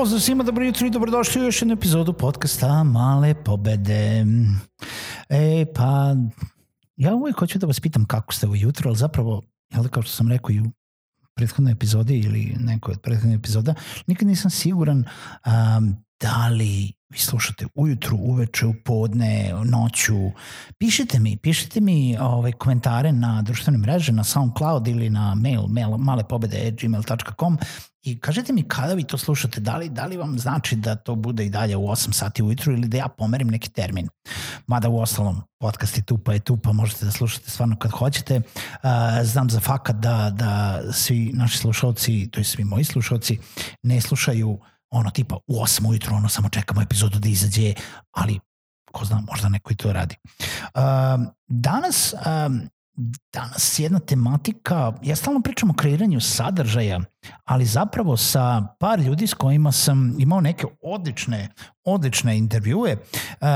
Pozdrav svima, dobro jutro i dobrodošli u još jednu epizodu podcasta Male pobede. E, pa, ja uvijek hoću da vas pitam kako ste ujutro, ali zapravo, jel kao što sam rekao i u prethodnoj epizodi ili nekoj od prethodnih epizoda, nikad nisam siguran um, da li vi slušate ujutru, uveče, u podne, noću. Pišite mi, pišite mi ovaj, komentare na društvene mreže, na SoundCloud ili na mail, mail malepobede.gmail.com i kažete mi kada vi to slušate, da li, da li vam znači da to bude i dalje u 8 sati ujutru ili da ja pomerim neki termin. Mada u ostalom, podcast je tu pa je tu pa možete da slušate stvarno kad hoćete. Uh, znam za fakat da, da svi naši slušalci, to je svi moji slušalci, ne slušaju ono tipa u 8 ujutru, ono samo čekamo epizodu da izađe, ali ko zna, možda neko i to radi. Uh, danas, um, danas jedna tematika, ja stalno pričam o kreiranju sadržaja, ali zapravo sa par ljudi s kojima sam imao neke odlične, odlične intervjue, uh,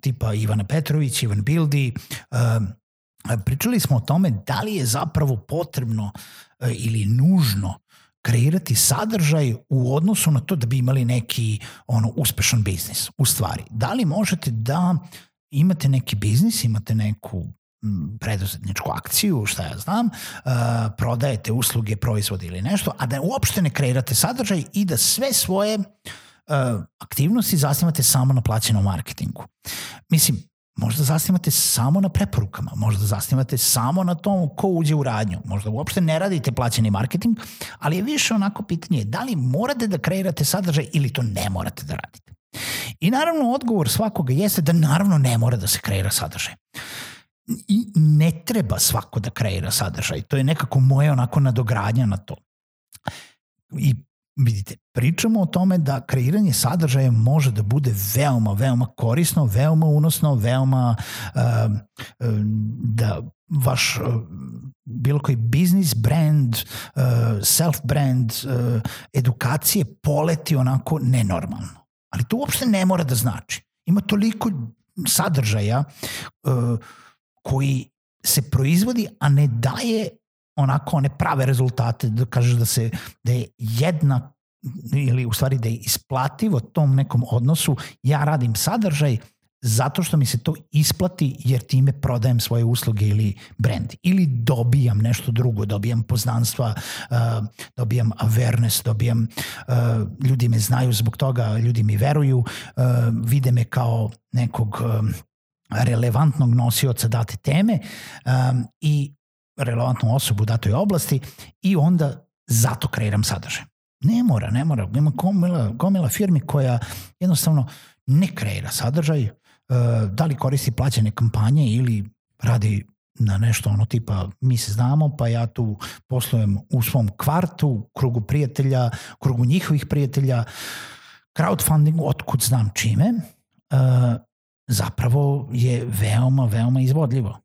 tipa Ivana Petrović, Ivan Bildi, uh, pričali smo o tome da li je zapravo potrebno uh, ili nužno kreirati sadržaj u odnosu na to da bi imali neki ono uspešan biznis. U stvari, da li možete da imate neki biznis, imate neku preduzetničku akciju, šta ja znam, uh, prodajete usluge, proizvode ili nešto, a da uopšte ne kreirate sadržaj i da sve svoje uh, aktivnosti zasnimate samo na plaćenom marketingu. Mislim, Možda zasnimate samo na preporukama, možda zasnimate samo na tom ko uđe u radnju, možda uopšte ne radite plaćeni marketing, ali je više onako pitanje da li morate da kreirate sadržaj ili to ne morate da radite. I naravno odgovor svakoga jeste da naravno ne mora da se kreira sadržaj. I ne treba svako da kreira sadržaj. To je nekako moje onako nadogradnja na to. I vidite, pričamo o tome da kreiranje sadržaja može da bude veoma, veoma korisno, veoma unosno, veoma uh, uh, da vaš uh, bilo koji biznis, brand, self brand, uh, edukacije poleti onako nenormalno. Ali to uopšte ne mora da znači. Ima toliko sadržaja koji se proizvodi, a ne daje onako one prave rezultate, da kažeš da se da je jedna ili u stvari da je isplativo tom nekom odnosu, ja radim sadržaj zato što mi se to isplati jer time prodajem svoje usluge ili brand. Ili dobijam nešto drugo, dobijam poznanstva, uh, dobijam awareness, dobijam, uh, ljudi me znaju zbog toga, ljudi mi veruju, uh, vide me kao nekog relevantnog nosioca date teme i relevantnu osobu u datoj oblasti i onda zato kreiram sadržaj. Ne mora, ne mora. Ima gomila, gomila firmi koja jednostavno ne kreira sadržaj, uh, da li koristi plaćene kampanje ili radi na nešto ono tipa mi se znamo pa ja tu poslujem u svom kvartu, krugu prijatelja, krugu njihovih prijatelja, crowdfundingu, otkud znam čime, uh, zapravo je veoma, veoma izvodljivo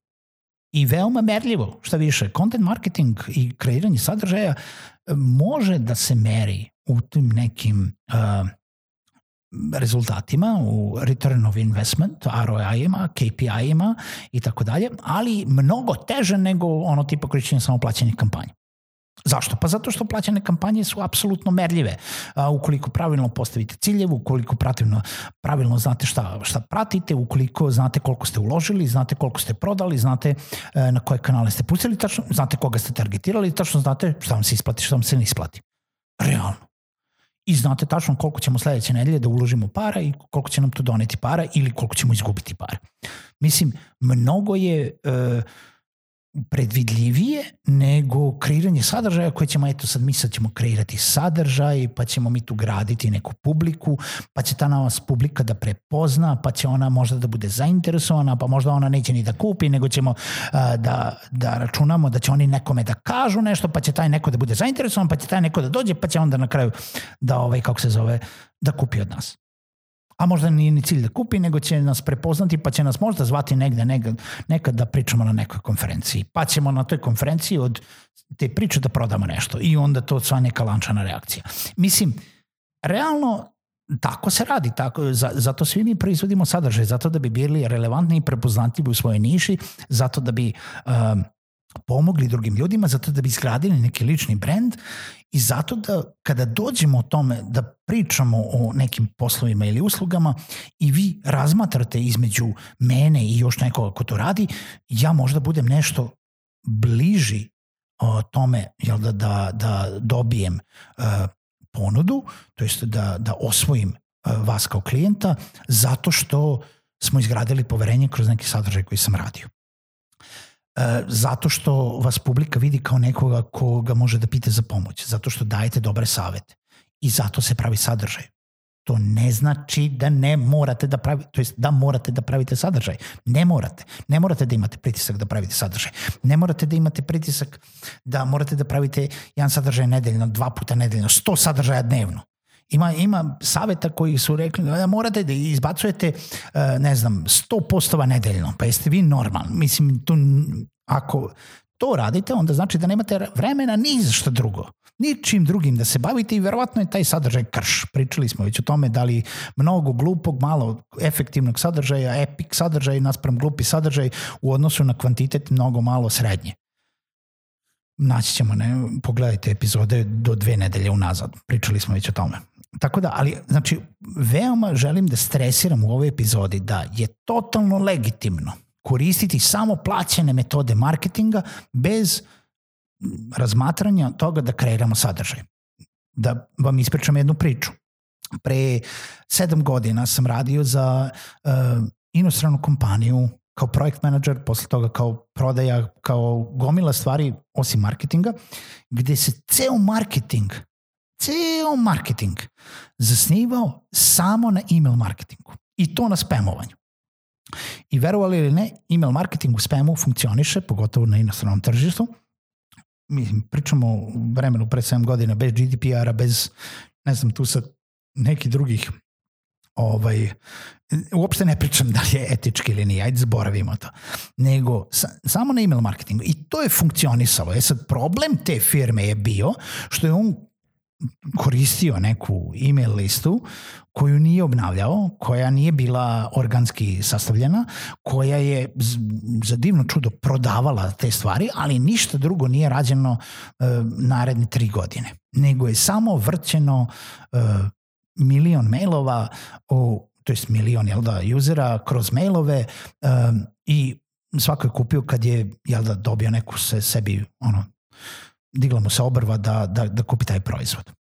i veoma merljivo, šta više. Content marketing i kreiranje sadržaja e, može da se meri u tim nekim uh, rezultatima, u return of investment, ROI-ima, KPI-ima i tako dalje, ali mnogo teže nego ono tipa korišćenja samo plaćenih kampanja. Zašto? Pa zato što plaćane kampanje su apsolutno merljive. A, ukoliko pravilno postavite ciljeve, ukoliko pravilno, pravilno znate šta, šta pratite, ukoliko znate koliko ste uložili, znate koliko ste prodali, znate e, na koje kanale ste pustili, tačno, znate koga ste targetirali, tačno znate šta vam se isplati, šta vam se ne isplati. Realno. I znate tačno koliko ćemo sledeće nedelje da uložimo para i koliko će nam to doneti para ili koliko ćemo izgubiti para. Mislim, mnogo je... E, predvidljivije nego kreiranje sadržaja koje ćemo, eto sad mi sad ćemo kreirati sadržaj, pa ćemo mi tu graditi neku publiku, pa će ta nas publika da prepozna, pa će ona možda da bude zainteresovana, pa možda ona neće ni da kupi, nego ćemo a, da, da računamo da će oni nekome da kažu nešto, pa će taj neko da bude zainteresovan, pa će taj neko da dođe, pa će onda na kraju da, ovaj, kako se zove, da kupi od nas a možda nije ni cilj da kupi, nego će nas prepoznati pa će nas možda zvati negde, negde nekad da pričamo na nekoj konferenciji. Pa ćemo na toj konferenciji od te priče da prodamo nešto i onda to sva neka lančana reakcija. Mislim, realno tako se radi, tako, zato svi mi proizvodimo sadržaj, zato da bi bili relevantni i prepoznatljivi u svojoj niši, zato da bi um, pomogli drugim ljudima, zato da bi izgradili neki lični brend i zato da kada dođemo o tome da pričamo o nekim poslovima ili uslugama i vi razmatrate između mene i još nekoga ko to radi, ja možda budem nešto bliži o tome jel da, da, da dobijem uh, ponudu, to jest da, da osvojim uh, vas kao klijenta, zato što smo izgradili poverenje kroz neki sadržaj koji sam radio. E, zato što vas publika vidi kao nekoga koga može da pite za pomoć, zato što dajete dobre savete i zato se pravi sadržaj. To ne znači da ne morate da pravite, to jest da morate da pravite sadržaj. Ne morate. Ne morate da imate pritisak da pravite sadržaj. Ne morate da imate pritisak da morate da pravite jedan sadržaj nedeljno, dva puta nedeljno, sto sadržaja dnevno. Ima, ima saveta koji su rekli da morate da izbacujete, e, ne znam, 100 postova nedeljno, pa jeste vi normalni. Mislim, tu, ako to radite, onda znači da nemate vremena ni za što drugo. Ničim drugim da se bavite i verovatno je taj sadržaj krš. Pričali smo već o tome da li mnogo glupog, malo efektivnog sadržaja, epic sadržaj naspram glupi sadržaj u odnosu na kvantitet mnogo malo srednje. Naći ćemo, ne, pogledajte epizode do dve nedelje unazad. Pričali smo već o tome. Tako da, ali, znači, veoma želim da stresiram u ovoj epizodi da je totalno legitimno koristiti samo plaćene metode marketinga bez razmatranja toga da kreiramo sadržaj. Da vam ispričam jednu priču. Pre sedam godina sam radio za uh, inostranu kompaniju kao projekt manager, posle toga kao prodaja, kao gomila stvari osim marketinga, gde se ceo marketing ceo marketing zasnivao samo na email marketingu i to na spamovanju. I verovali ili ne, email marketing u spamu funkcioniše, pogotovo na inostranom tržištu. Mi pričamo vremenu pre 7 godina bez GDPR-a, bez, ne znam, tu sad nekih drugih ovaj, uopšte ne pričam da li je etički ili nije, ajde zboravimo to, nego sa, samo na email marketingu i to je funkcionisalo. E sad, problem te firme je bio što je on koristio neku email listu koju nije obnavljao, koja nije bila organski sastavljena, koja je za divno čudo prodavala te stvari, ali ništa drugo nije rađeno e, naredne tri godine. Nego je samo vrćeno e, milion mailova, o, to jest milion jel da, usera kroz mailove e, i svako je kupio kad je jel da, dobio neku se, sebi ono, digla mu se obrva da, da, da kupi taj proizvod.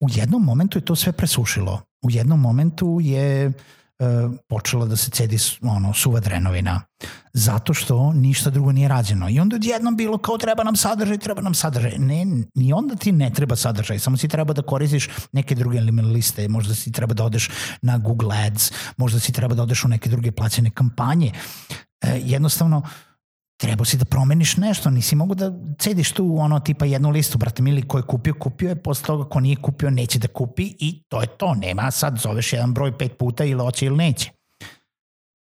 U jednom momentu je to sve presušilo. U jednom momentu je e, počela da se cedi ono, suva drenovina zato što ništa drugo nije rađeno. I onda odjednom bilo kao treba nam sadržaj, treba nam sadržaj. Ne, ni onda ti ne treba sadržaj, samo si treba da koristiš neke druge liste, možda si treba da odeš na Google Ads, možda si treba da odeš u neke druge plaćene kampanje. E, jednostavno, trebao si da promeniš nešto, nisi mogu da cediš tu ono tipa jednu listu, brate mili, ko je kupio, kupio je, posle toga ko nije kupio neće da kupi i to je to, nema sad zoveš jedan broj pet puta ili hoće ili neće.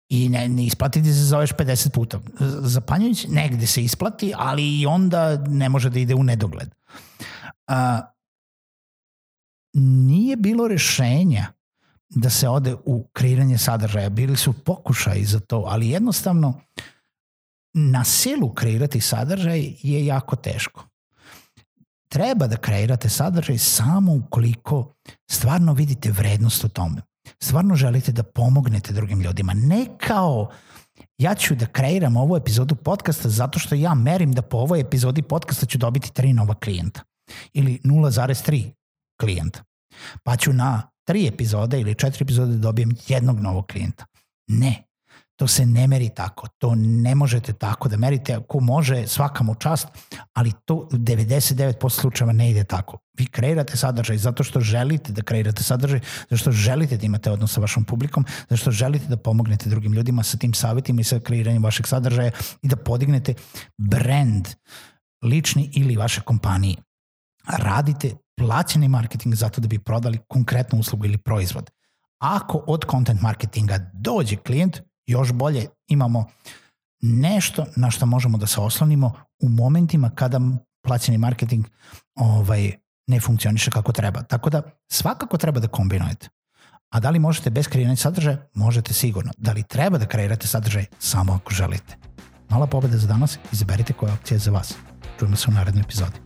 I ne, ne isplati ti se zoveš 50 puta. Zapanjujući, negde se isplati, ali i onda ne može da ide u nedogled. A, nije bilo rešenja da se ode u kreiranje sadržaja. Bili su pokušaji za to, ali jednostavno uh, na silu kreirati sadržaj je jako teško. Treba da kreirate sadržaj samo ukoliko stvarno vidite vrednost u tome. Stvarno želite da pomognete drugim ljudima. Ne kao ja ću da kreiram ovu epizodu podcasta zato što ja merim da po ovoj epizodi podcasta ću dobiti tri nova klijenta ili 0,3 klijenta. Pa ću na tri epizode ili četiri epizode da dobijem jednog novog klijenta. Ne. To se ne meri tako. To ne možete tako da merite. Ako može, svaka mu čast, ali to u 99% slučajeva ne ide tako. Vi kreirate sadržaj zato što želite da kreirate sadržaj, zato što želite da imate odnos sa vašom publikom, zato što želite da pomognete drugim ljudima sa tim savjetima i sa kreiranjem vašeg sadržaja i da podignete brand lični ili vaše kompanije. Radite plaćeni marketing zato da bi prodali konkretnu uslugu ili proizvod. Ako od content marketinga dođe klijent, još bolje imamo nešto na što možemo da se oslonimo u momentima kada plaćeni marketing ovaj, ne funkcioniše kako treba. Tako da svakako treba da kombinujete. A da li možete bez kreiranja sadržaja? Možete sigurno. Da li treba da kreirate sadržaj? Samo ako želite. Mala pobeda za danas, izaberite koja opcija je za vas. Čujemo se u narednoj epizodi.